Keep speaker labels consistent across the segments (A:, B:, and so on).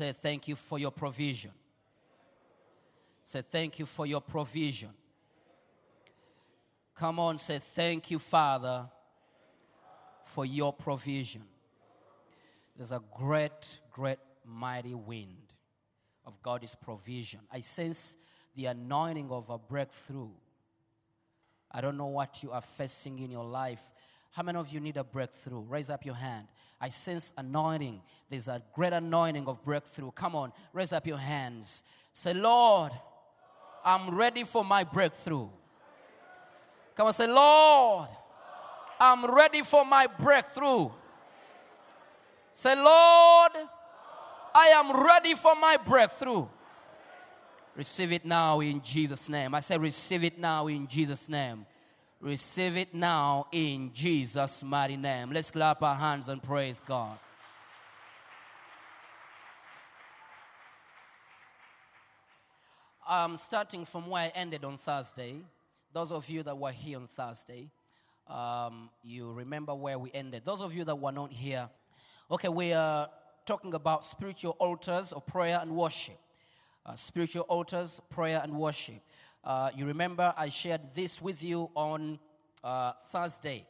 A: Say thank you for your provision. Say thank you for your provision. Come on, say thank you, Father, for your provision. There's a great, great, mighty wind of God's provision. I sense the anointing of a breakthrough. I don't know what you are facing in your life. How many of you need a breakthrough? Raise up your hand. I sense anointing. There's a great anointing of breakthrough. Come on, raise up your hands. Say, Lord, I'm ready for my breakthrough. Come on, say, Lord, I'm ready for my breakthrough. Say, Lord, I am ready for my breakthrough. Receive it now in Jesus' name. I say, receive it now in Jesus' name. Receive it now in Jesus' mighty name. Let's clap our hands and praise God. I'm starting from where I ended on Thursday. Those of you that were here on Thursday, um, you remember where we ended. Those of you that were not here, okay, we are talking about spiritual altars of prayer and worship. Uh, spiritual altars, prayer and worship. Uh, you remember I shared this with you on uh, Thursday.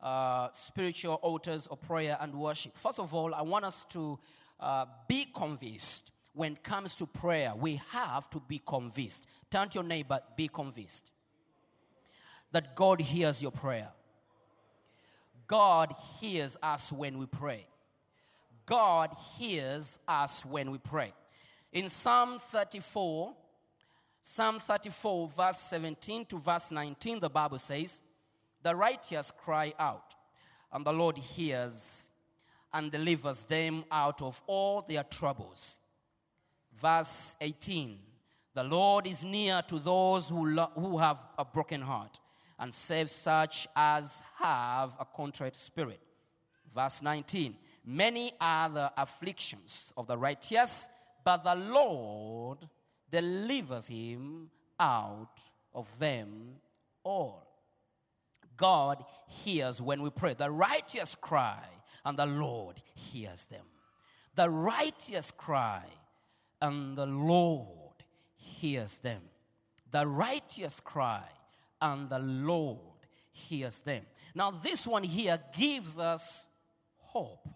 A: Uh, spiritual altars of prayer and worship. First of all, I want us to uh, be convinced when it comes to prayer. We have to be convinced. Turn to your neighbor, be convinced that God hears your prayer. God hears us when we pray. God hears us when we pray. In Psalm 34, Psalm 34, verse 17 to verse 19, the Bible says, The righteous cry out, and the Lord hears and delivers them out of all their troubles. Verse 18, The Lord is near to those who, lo- who have a broken heart and saves such as have a contrite spirit. Verse 19 Many are the afflictions of the righteous, but the Lord delivers him out of them all. God hears when we pray. The righteous cry, and the Lord hears them. The righteous cry, and the Lord hears them. The righteous cry, and the Lord hears them. Now, this one here gives us hope.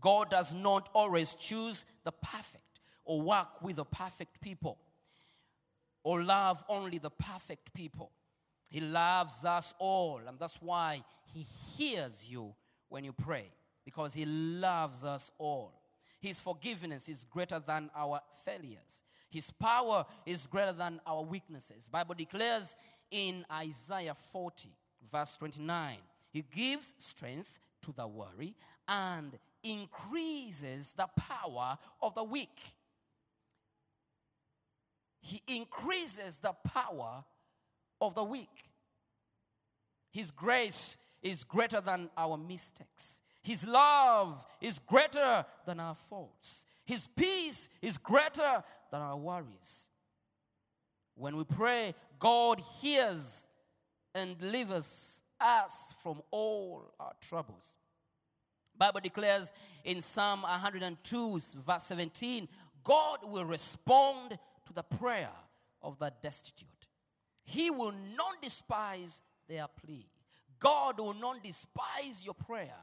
A: God does not always choose the perfect or work with the perfect people or love only the perfect people. He loves us all, and that's why He hears you when you pray, because He loves us all. His forgiveness is greater than our failures. His power is greater than our weaknesses. Bible declares in Isaiah 40, verse 29, He gives strength to the weary and increases the power of the weak. He increases the power of the weak. His grace is greater than our mistakes. His love is greater than our faults. His peace is greater than our worries. When we pray, God hears and delivers us from all our troubles. Bible declares in Psalm 102 verse 17, God will respond to the prayer of the destitute. He will not despise their plea. God will not despise your prayer.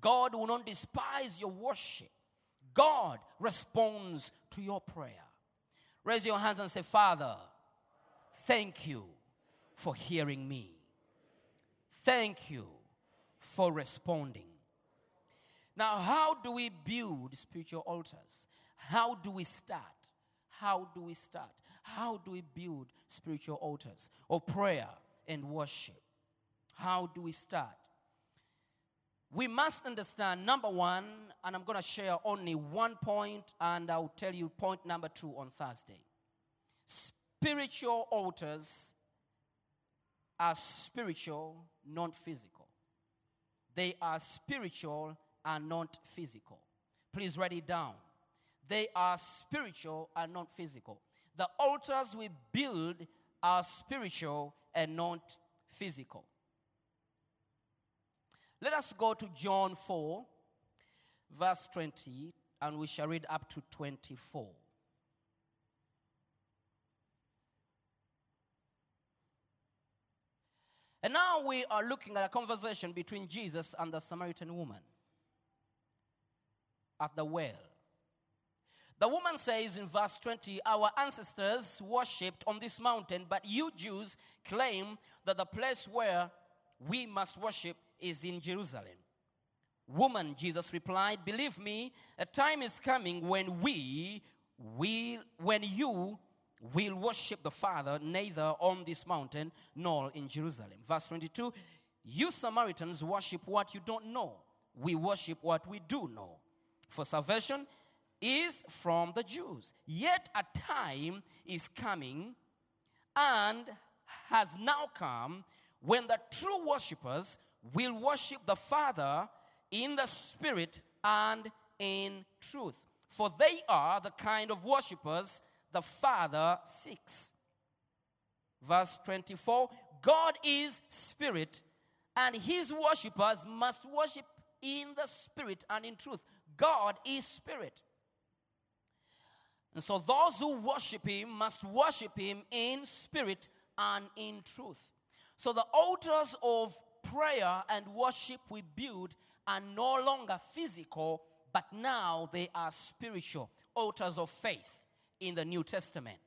A: God will not despise your worship. God responds to your prayer. Raise your hands and say, Father, thank you for hearing me. Thank you for responding. Now, how do we build spiritual altars? How do we start? How do we start? How do we build spiritual altars of prayer and worship? How do we start? we must understand number one, and I'm going to share only one point, and I'll tell you point number two on Thursday. Spiritual altars are spiritual, not physical. They are spiritual and not physical. Please write it down. They are spiritual and not physical. The altars we build are spiritual and not physical. Let us go to John 4, verse 20, and we shall read up to 24. And now we are looking at a conversation between Jesus and the Samaritan woman at the well. The woman says in verse 20, Our ancestors worshipped on this mountain, but you Jews claim that the place where we must worship is in Jerusalem. Woman, Jesus replied, Believe me, a time is coming when we will, when you will worship the Father neither on this mountain nor in Jerusalem. Verse 22 You Samaritans worship what you don't know. We worship what we do know. For salvation is from the Jews. Yet a time is coming and has now come when the true worshippers will worship the Father in the Spirit and in truth. For they are the kind of worshippers the Father seeks. Verse 24 God is Spirit, and his worshippers must worship in the Spirit and in truth. God is Spirit. And so those who worship him must worship him in spirit and in truth. So the altars of prayer and worship we build are no longer physical, but now they are spiritual altars of faith in the New Testament.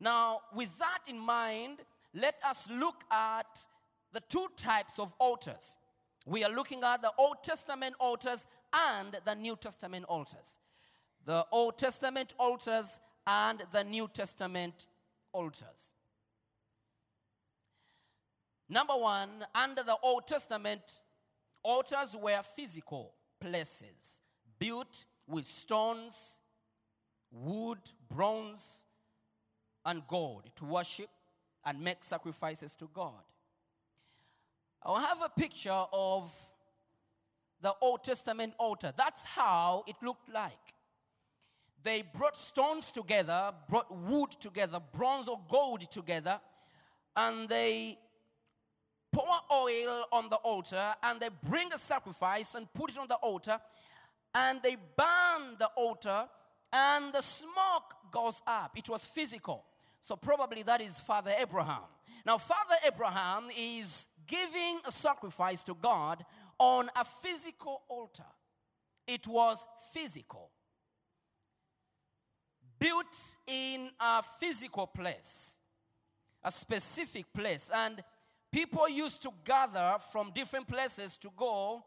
A: Now, with that in mind, let us look at the two types of altars. We are looking at the Old Testament altars and the New Testament altars. The Old Testament altars and the New Testament altars. Number one, under the Old Testament, altars were physical places built with stones, wood, bronze, and gold to worship and make sacrifices to God. I'll have a picture of the Old Testament altar. That's how it looked like. They brought stones together, brought wood together, bronze or gold together, and they pour oil on the altar and they bring a sacrifice and put it on the altar and they burn the altar and the smoke goes up. It was physical. So probably that is Father Abraham. Now, Father Abraham is giving a sacrifice to God on a physical altar. It was physical. Built in a physical place, a specific place. And people used to gather from different places to go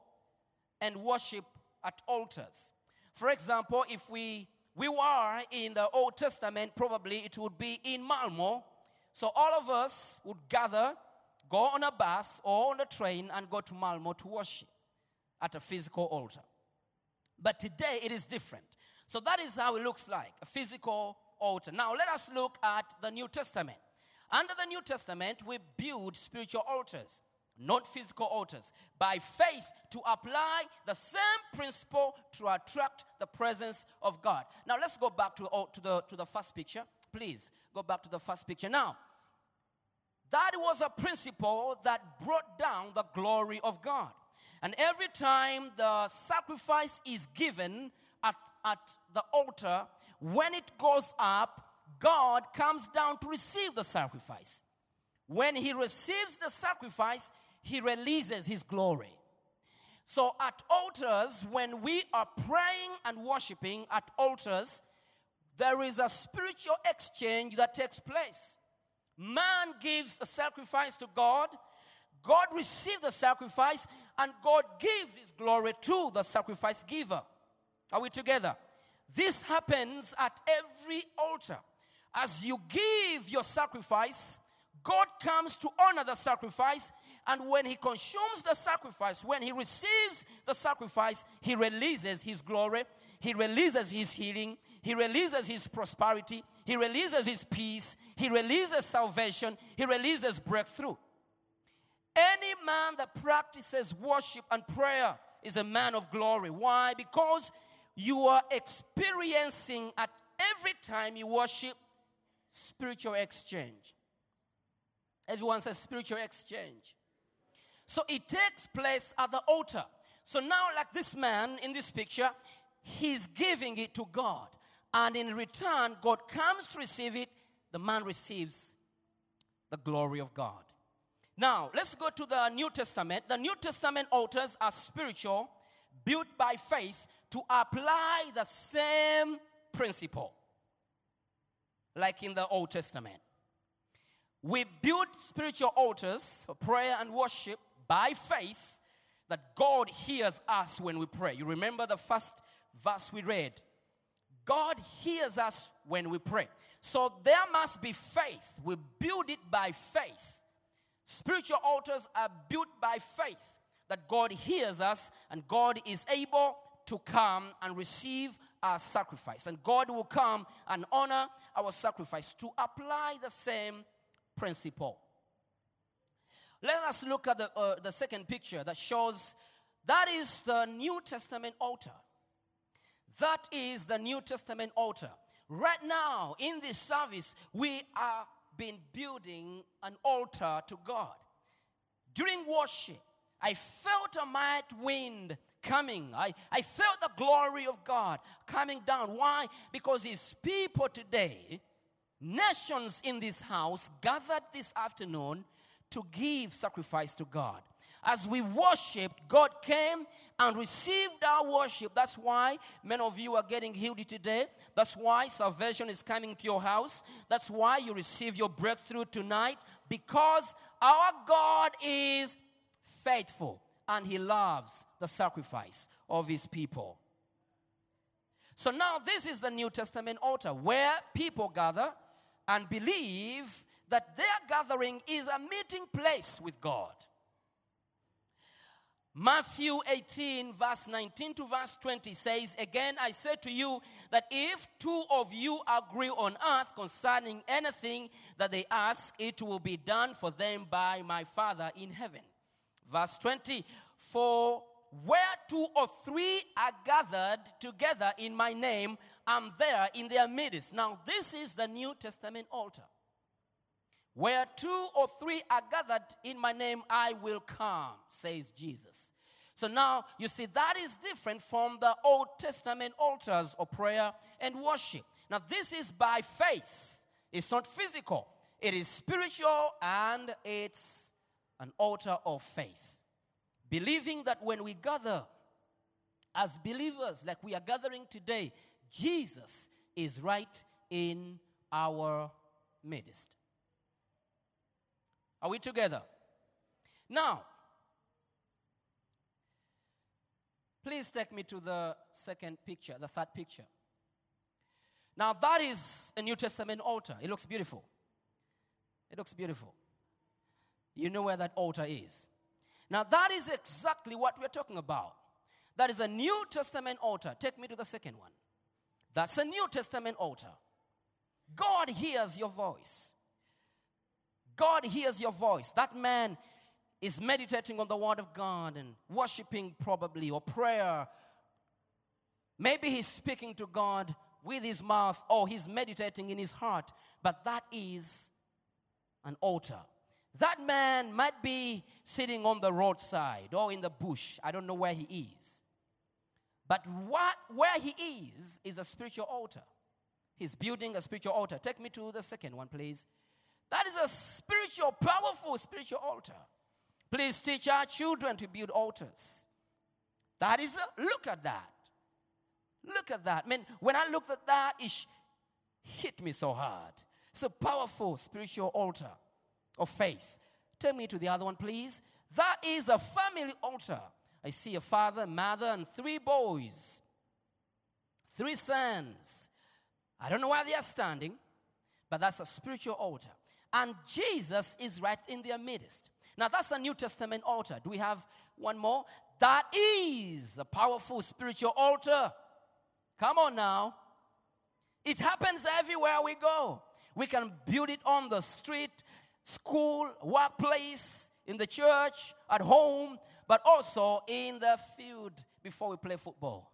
A: and worship at altars. For example, if we we were in the Old Testament, probably it would be in Malmo. So all of us would gather, go on a bus or on a train, and go to Malmo to worship at a physical altar. But today it is different. So that is how it looks like a physical altar. Now let us look at the New Testament. Under the New Testament, we build spiritual altars, not physical altars, by faith to apply the same principle to attract the presence of God. Now let's go back to, oh, to, the, to the first picture. Please go back to the first picture. Now, that was a principle that brought down the glory of God. And every time the sacrifice is given at, at the altar, when it goes up, God comes down to receive the sacrifice. When he receives the sacrifice, he releases his glory. So at altars, when we are praying and worshiping at altars, there is a spiritual exchange that takes place. Man gives a sacrifice to God, God receives the sacrifice, and God gives his glory to the sacrifice giver. Are we together? This happens at every altar. As you give your sacrifice, God comes to honor the sacrifice And when he consumes the sacrifice, when he receives the sacrifice, he releases his glory, he releases his healing, he releases his prosperity, he releases his peace, he releases salvation, he releases breakthrough. Any man that practices worship and prayer is a man of glory. Why? Because you are experiencing at every time you worship spiritual exchange. Everyone says spiritual exchange. So it takes place at the altar. So now, like this man in this picture, he's giving it to God. And in return, God comes to receive it. The man receives the glory of God. Now, let's go to the New Testament. The New Testament altars are spiritual, built by faith to apply the same principle like in the Old Testament. We build spiritual altars for prayer and worship by faith that God hears us when we pray. You remember the first verse we read? God hears us when we pray. So there must be faith. We build it by faith. Spiritual altars are built by faith that God hears us and God is able to come and receive our sacrifice. And God will come and honor our sacrifice to apply the same principle. Let us look at the, uh, the second picture that shows that is the New Testament altar. That is the New Testament altar. Right now, in this service, we are been building an altar to God. During worship, I felt a might wind coming. I, I felt the glory of God coming down. Why? Because His people today, nations in this house, gathered this afternoon to give sacrifice to God. As we worshiped, God came and received our worship. That's why many of you are getting healed today. That's why salvation is coming to your house. That's why you receive your breakthrough tonight because our God is faithful and He loves the sacrifice of His people. So now, this is the New Testament altar where people gather and believe that their gathering is a meeting place with God. Matthew 18, verse 19 to verse 20 says, Again, I say to you that if two of you agree on earth concerning anything that they ask, it will be done for them by my Father in heaven. Verse 20, For where two or three are gathered together in my name, I'm there in their midst. Now, this is the New Testament altar. Where two or three are gathered in my name, I will come, says Jesus. So now you see that is different from the Old Testament altars of prayer and worship. Now, this is by faith, it's not physical, it is spiritual and it's an altar of faith. Believing that when we gather as believers, like we are gathering today, Jesus is right in our midst. Are we together? Now, please take me to the second picture, the third picture. Now, that is a New Testament altar. It looks beautiful. It looks beautiful. You know where that altar is. Now, that is exactly what we're talking about. That is a New Testament altar. Take me to the second one. That's a New Testament altar. God hears your voice. God hears your voice. That man is meditating on the word of God and worshiping, probably, or prayer. Maybe he's speaking to God with his mouth or he's meditating in his heart, but that is an altar. That man might be sitting on the roadside or in the bush. I don't know where he is. But what, where he is, is a spiritual altar. He's building a spiritual altar. Take me to the second one, please. That is a spiritual, powerful spiritual altar. Please teach our children to build altars. That is, a, look at that. Look at that. Man, when I looked at that, it hit me so hard. It's a powerful spiritual altar of faith. Take me to the other one, please. That is a family altar. I see a father, mother, and three boys, three sons. I don't know why they are standing, but that's a spiritual altar. And Jesus is right in their midst. Now, that's a New Testament altar. Do we have one more? That is a powerful spiritual altar. Come on now. It happens everywhere we go. We can build it on the street, school, workplace, in the church, at home, but also in the field before we play football.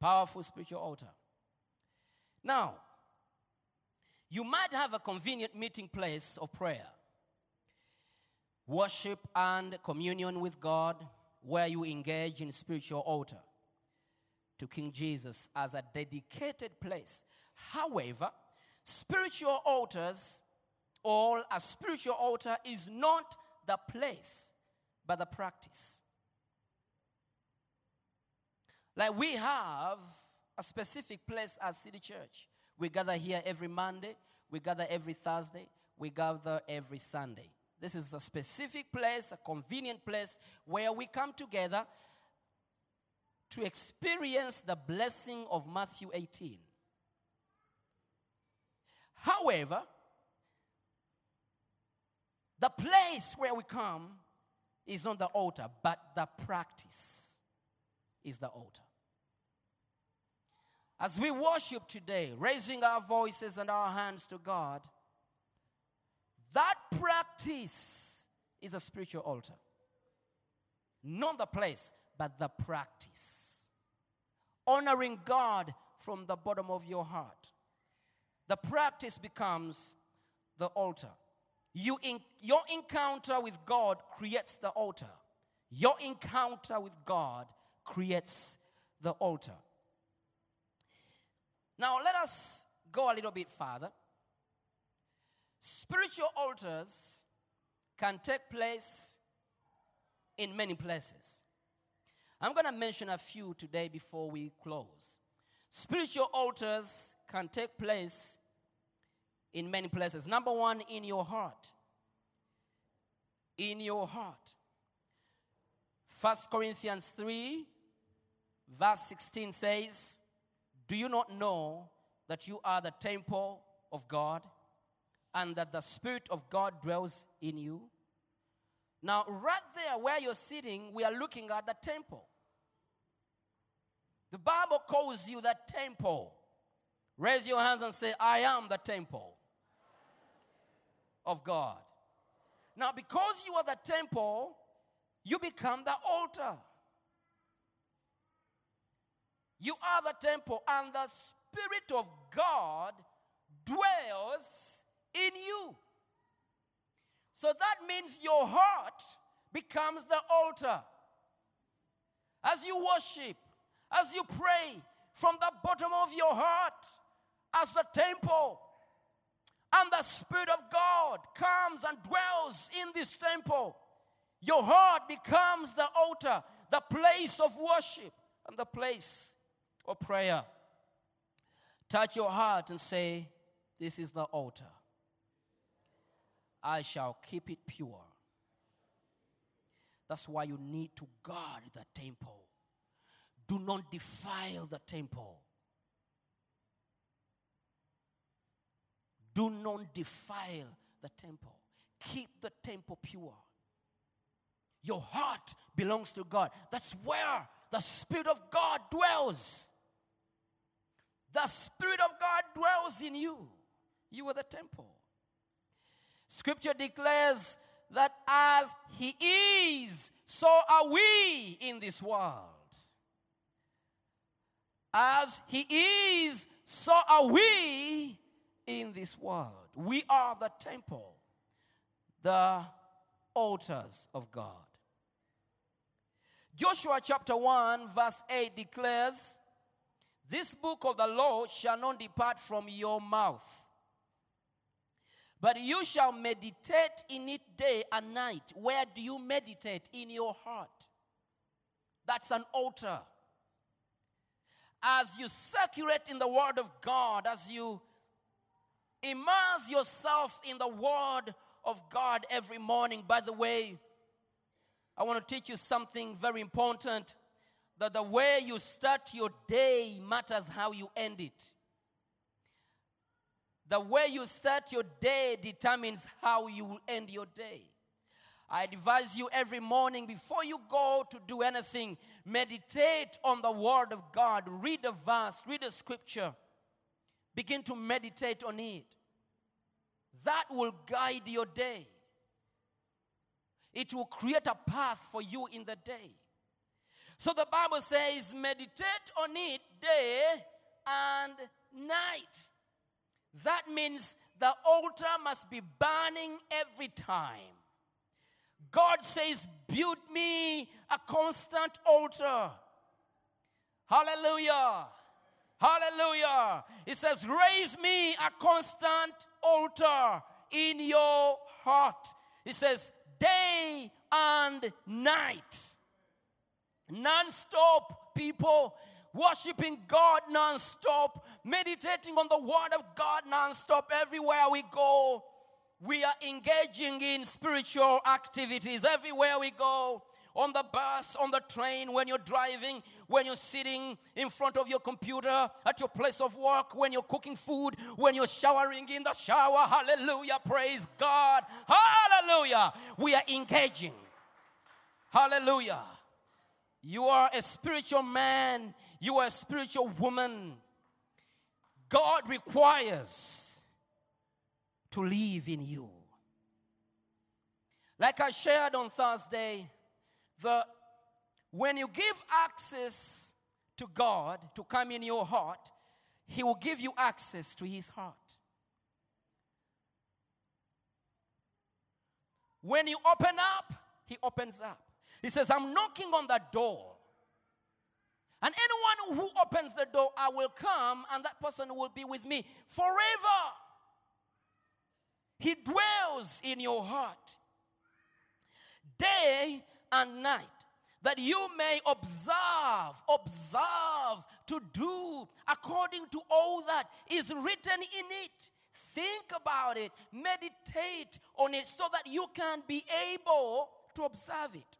A: Powerful spiritual altar. Now, you might have a convenient meeting place of prayer, worship and communion with God, where you engage in spiritual altar to King Jesus as a dedicated place. However, spiritual altars or a spiritual altar is not the place, but the practice. Like we have a specific place as City Church. We gather here every Monday, we gather every Thursday, we gather every Sunday. This is a specific place, a convenient place where we come together to experience the blessing of Matthew 18. However, the place where we come is not the altar, but the practice is the altar. As we worship today, raising our voices and our hands to God, that practice is a spiritual altar. Not the place, but the practice. Honoring God from the bottom of your heart. The practice becomes the altar. You in, your encounter with God creates the altar. Your encounter with God creates the altar. Now, let us go a little bit further. Spiritual altars can take place in many places. I'm going to mention a few today before we close. Spiritual altars can take place in many places. Number one, in your heart. In your heart. 1 Corinthians 3, verse 16 says, Do you not know that you are the temple of God and that the Spirit of God dwells in you? Now, right there where you're sitting, we are looking at the temple. The Bible calls you the temple. Raise your hands and say, I am the temple of God. Now, because you are the temple, you become the altar. You are the temple, and the Spirit of God dwells in you. So that means your heart becomes the altar. As you worship, as you pray from the bottom of your heart, as the temple, and the Spirit of God comes and dwells in this temple, your heart becomes the altar, the place of worship, and the place of prayer. Touch your heart and say, This is the altar. I shall keep it pure. That's why you need to guard the temple. Do not defile the temple. Do not defile the temple. Keep the temple pure. Your heart belongs to God. That's where the Spirit of God dwells. The Spirit of God dwells in you. You are the temple. Scripture declares that as He is, so are we in this world. As He is, so are we in this world. We are the temple, the altars of God. Joshua chapter 1, verse 8 declares, This book of the law shall not depart from your mouth, but you shall meditate in it day and night. Where do you meditate? In your heart. That's an altar. As you circulate in the Word of God, as you immerse yourself in the Word of God every morning, by the way, I want to teach you something very important that the way you start your day matters how you end it. The way you start your day determines how you will end your day. I advise you every morning before you go to do anything, meditate on the Word of God. Read a verse, read a scripture. Begin to meditate on it. That will guide your day. It will create a path for you in the day. So the Bible says, meditate on it day and night. That means the altar must be burning every time. God says, Build me a constant altar. Hallelujah. Hallelujah. He says, Raise me a constant altar in your heart. He says, Day and night. Non stop, people. Worshiping God non stop. Meditating on the Word of God non stop. Everywhere we go, we are engaging in spiritual activities. Everywhere we go, on the bus, on the train, when you're driving, when you're sitting in front of your computer, at your place of work, when you're cooking food, when you're showering in the shower. Hallelujah. Praise God. Hallelujah. We are engaging. Hallelujah. You are a spiritual man, you are a spiritual woman. God requires to live in you. Like I shared on Thursday, the when you give access to God to come in your heart, He will give you access to His heart. When you open up, He opens up. He says, I'm knocking on the door. And anyone who opens the door, I will come, and that person will be with me forever. He dwells in your heart day and night, that you may observe, observe to do according to all that is written in it. Think about it, meditate on it so that you can be able to observe it.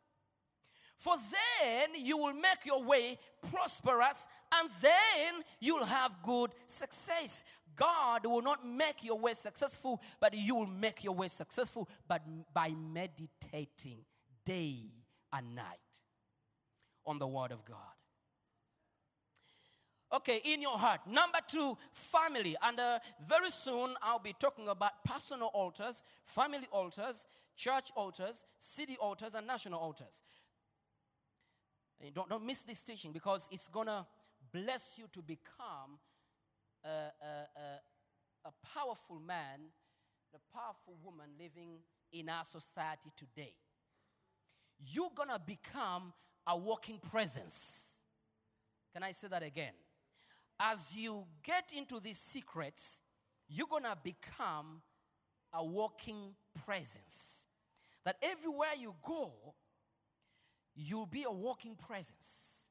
A: For then you will make your way prosperous and then you'll have good success. God will not make your way successful, but you will make your way successful but by meditating day and night on the Word of God. Okay, in your heart. Number two, family. And uh, very soon I'll be talking about personal altars, family altars, church altars, city altars, and national altars. And don't, don't miss this teaching because it's going to bless you to become a, a, a, a powerful man, a powerful woman living in our society today. You're going to become a walking presence. Can I say that again? As you get into these secrets, you're going to become a walking presence. That everywhere you go, you'll be a walking presence.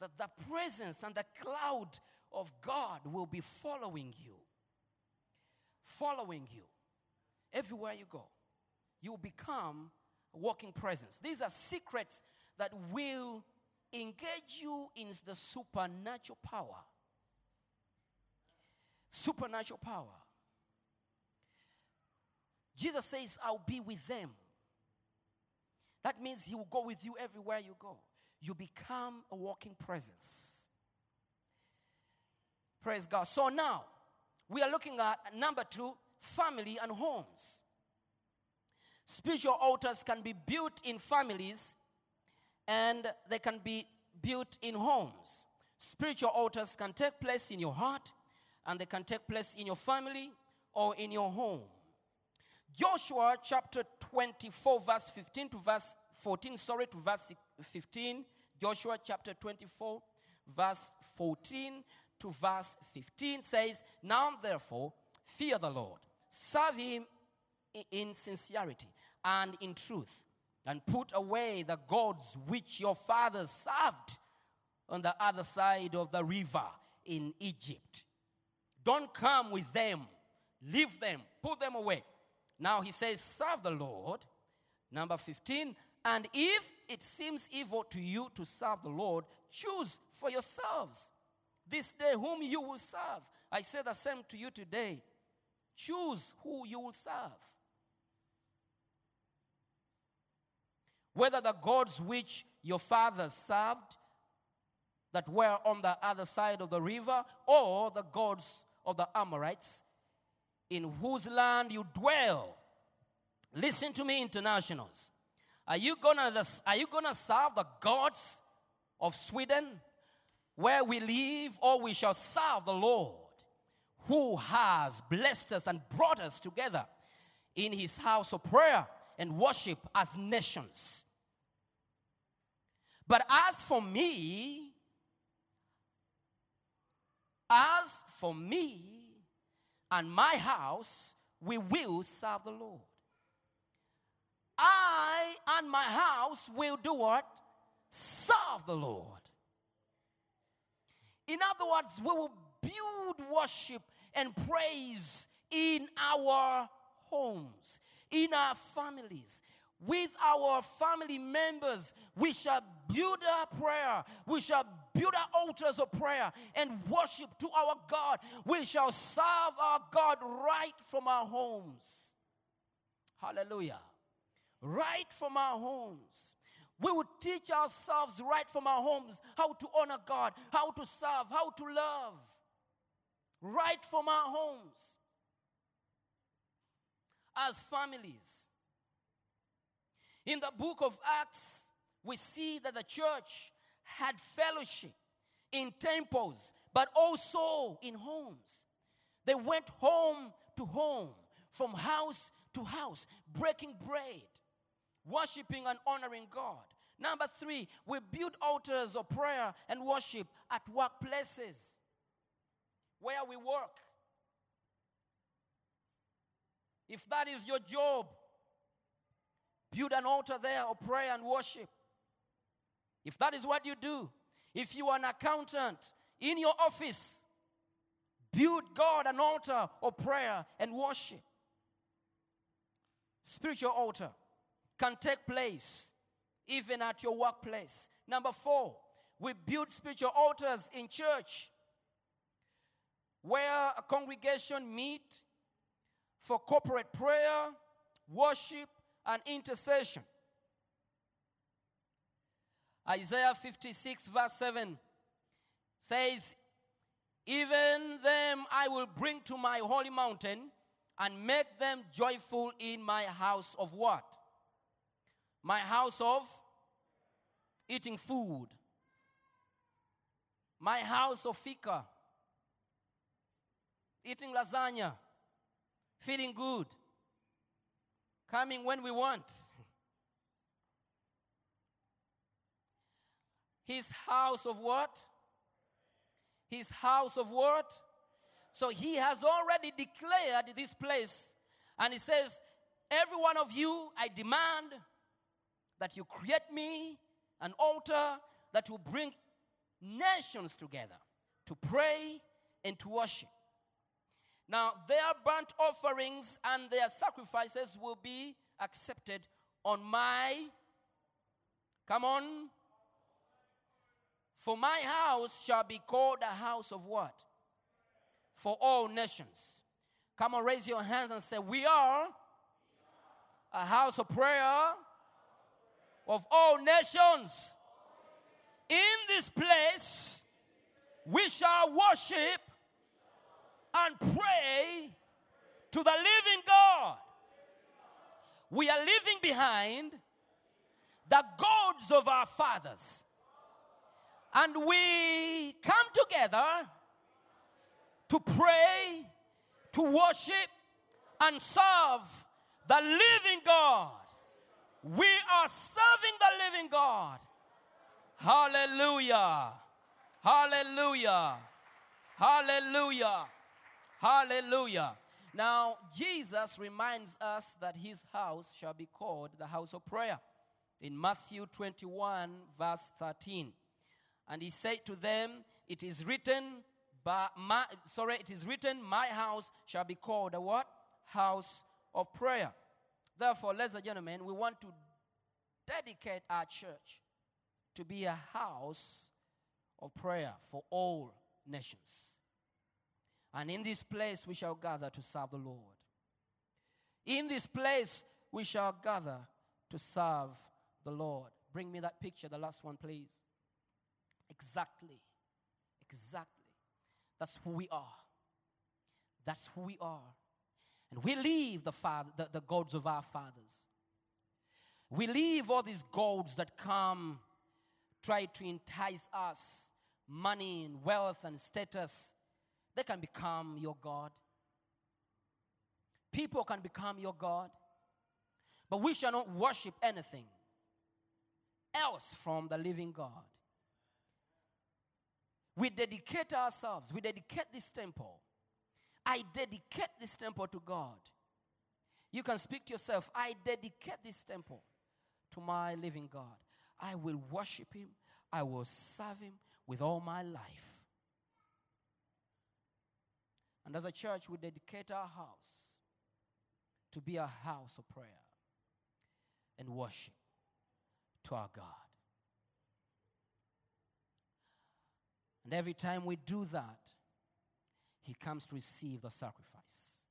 A: That the presence and the cloud of God will be following you. Following you. Everywhere you go, you'll become a walking presence. These are secrets that will engage you in the supernatural power. Supernatural power. Jesus says, I'll be with them. That means He will go with you everywhere you go. You become a walking presence. Praise God. So now, we are looking at number two family and homes. Spiritual altars can be built in families and they can be built in homes. Spiritual altars can take place in your heart and they can take place in your family or in your home. Joshua chapter 24, verse 15 to verse 14, sorry, to verse 15. Joshua chapter 24, verse 14 to verse 15 says, Now therefore, fear the Lord, serve him in sincerity and in truth, and put away the gods which your fathers served on the other side of the river in Egypt. Don't come with them. Leave them. Put them away. Now he says, Serve the Lord. Number 15. And if it seems evil to you to serve the Lord, choose for yourselves this day whom you will serve. I say the same to you today. choose who you will serve. Whether the gods which your fathers served that were on the other side of the river, or the gods of the Amorites in whose land you dwell. Listen to me, internationals. Are you gonna, are you gonna serve the gods of Sweden where we live, or we shall serve the Lord who has blessed us and brought us together in his house of prayer and worship as nations? But as for me, as for me and my house, we will serve the Lord. I and my house will do what? Serve the Lord. In other words, we will build worship and praise in our homes, in our families, with our family members. We shall build our prayer. We shall build our altars of prayer and worship to our God. We shall serve our God right from our homes. Hallelujah. Right from our homes. We will teach ourselves right from our homes how to honor God, how to serve, how to love. Right from our homes. As families. In the book of Acts, we see that the church had fellowship in temples, but also in homes. They went home to home, from house to house, breaking bread, worshiping and honoring God. Number three, we build altars of prayer and worship at workplaces where we work. If that is your job, build an altar there of prayer and worship. If that is what you do, if you are an accountant in your office, build God an altar of prayer and worship. Spiritual altar can take place even at your workplace. Number four, we build spiritual altars in church where a congregation meet for corporate prayer, worship, and intercession. Isaiah 56, verse 7 says, Even them I will bring to my holy mountain and make them joyful in my house of what? My house of eating food. My house of fika. Eating lasagna. Feeling good. Coming when we want. His house of what? His house of what? So he has already declared this place. And he says, Every one of you, I demand that you create me an altar that will bring nations together to pray and to worship. Now, their burnt offerings and their sacrifices will be accepted on my, come on, for my house shall be called a house of what? For all nations. Come on, raise your hands and say, We are a house of prayer of all nations. In this place, we shall worship and pray to the living God. We are leaving behind the gods of our fathers. And we come together to pray, to worship, and serve the living God. We are serving the living God. Hallelujah. Hallelujah. Hallelujah. Hallelujah. Now, Jesus reminds us that his house shall be called the house of prayer in Matthew 21, verse 13. And he said to them, It is written, by my, sorry, it is written, My house shall be called a what? House of prayer. Therefore, ladies and gentlemen, we want to dedicate our church to be a house of prayer for all nations. And in this place we shall gather to serve the Lord. In this place we shall gather to serve the Lord. Bring me that picture, the last one, please. Exactly. Exactly. That's who we are. That's who we are. And we leave the, father, the, the gods of our fathers. We leave all these gods that come, try to entice us money and wealth and status. They can become your God. People can become your God. But we shall not worship anything else from the living God. We dedicate ourselves, we dedicate this temple. I dedicate this temple to God. You can speak to yourself, I dedicate this temple to my living God. I will worship Him, I will serve Him with all my life. And as a church, we dedicate our house to be a house of prayer and worship to our God. And every time we do that, He comes to receive the sacrifice.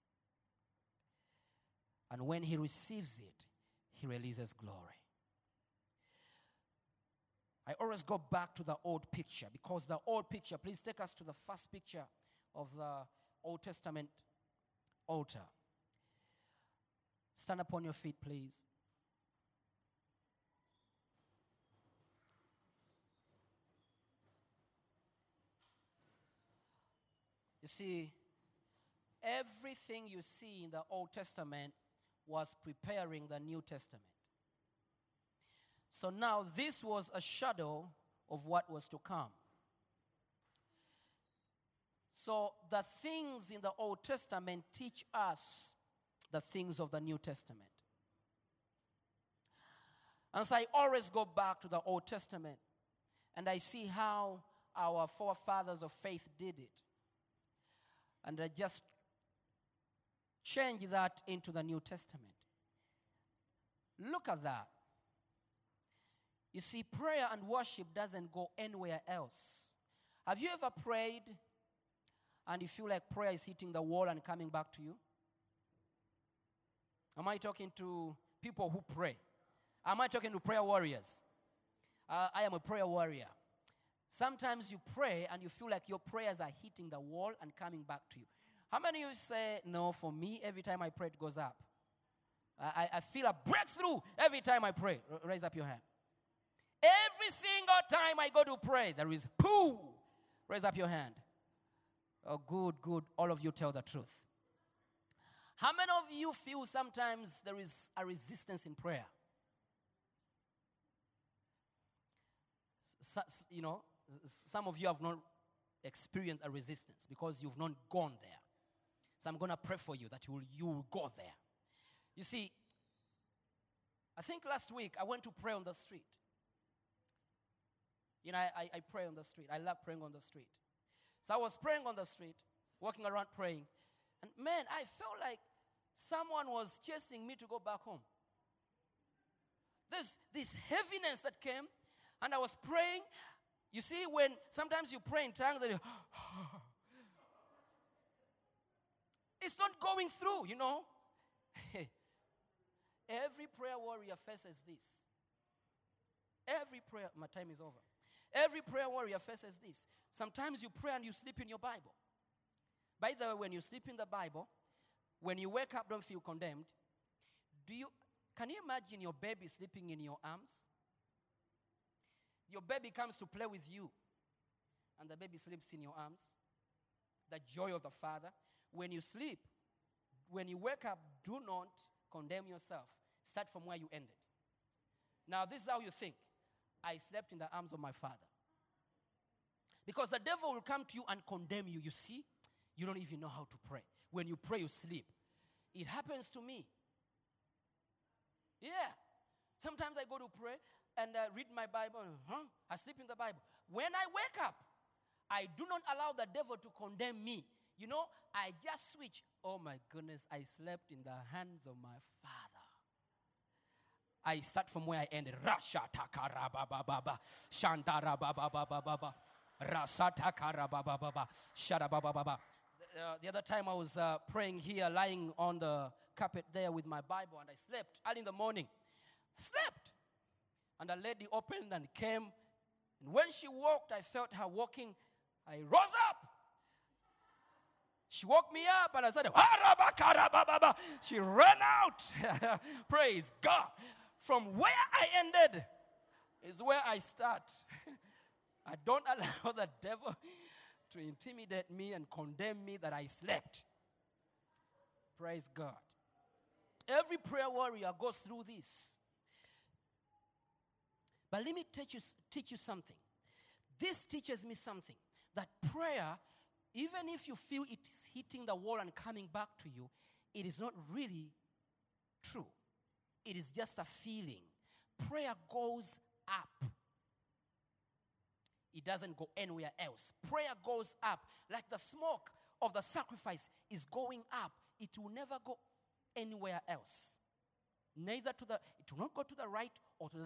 A: And when He receives it, He releases glory. I always go back to the old picture because the old picture, please take us to the first picture of the Old Testament altar. Stand upon your feet, please. You see, everything you see in the Old Testament was preparing the New Testament. So now this was a shadow of what was to come. So the things in the Old Testament teach us the things of the New Testament. And so I always go back to the Old Testament and I see how our forefathers of faith did it. And I just change that into the New Testament. Look at that. You see, prayer and worship doesn't go anywhere else. Have you ever prayed and you feel like prayer is hitting the wall and coming back to you? Am I talking to people who pray? Am I talking to prayer warriors? Uh, I am a prayer warrior. Sometimes you pray and you feel like your prayers are hitting the wall and coming back to you. How many of you say, No, for me, every time I pray, it goes up? I, I- feel a breakthrough every time I pray. R- raise up your hand. Every single time I go to pray, there is poo. Raise up your hand. Oh, good, good. All of you tell the truth. How many of you feel sometimes there is a resistance in prayer? You know, some of you have not experienced a resistance because you've not gone there. So I'm going to pray for you that you will, you will go there. You see, I think last week I went to pray on the street. You know, I, I, pray on the street. I love praying on the street. So I was praying on the street, walking around praying. And man, I felt like someone was chasing me to go back home. There's this heaviness that came, and I was praying. You see, when sometimes you pray in tongues and you, it's not going through, you know. Every prayer warrior faces this. Every prayer, my time is over. Every prayer warrior faces this. Sometimes you pray and you sleep in your Bible. By the way, when you sleep in the Bible, when you wake up, don't feel condemned. Do you can you imagine your baby sleeping in your arms? Your baby comes to play with you, and the baby sleeps in your arms. The joy of the father. When you sleep, when you wake up, do not condemn yourself. Start from where you ended. Now, this is how you think I slept in the arms of my father. Because the devil will come to you and condemn you. You see, you don't even know how to pray. When you pray, you sleep. It happens to me. Yeah. Sometimes I go to pray and uh, read my Bible. Huh? I sleep in the Bible. When I wake up, I do not allow the devil to condemn me. You know, I just switch. Oh my goodness, I slept in the hands of my father. I start from where I ended. Rashatakarabababa. Shantarababababa. Rasatakarabababa. Sharabababa. uh, the other time I was uh, praying here, lying on the carpet there with my Bible, and I slept early in the morning. Slept. And a lady opened and came. And when she walked, I felt her walking. I rose up. She woke me up and I said. She ran out. Praise God. From where I ended is where I start. I don't allow the devil to intimidate me and condemn me that I slept. Praise God. Every prayer warrior goes through this. But let me teach you, teach you something. This teaches me something that prayer, even if you feel it is hitting the wall and coming back to you, it is not really true. It is just a feeling. Prayer goes up. It doesn't go anywhere else. Prayer goes up. Like the smoke of the sacrifice is going up. It will never go anywhere else. Neither to the, it will not go to the right or to the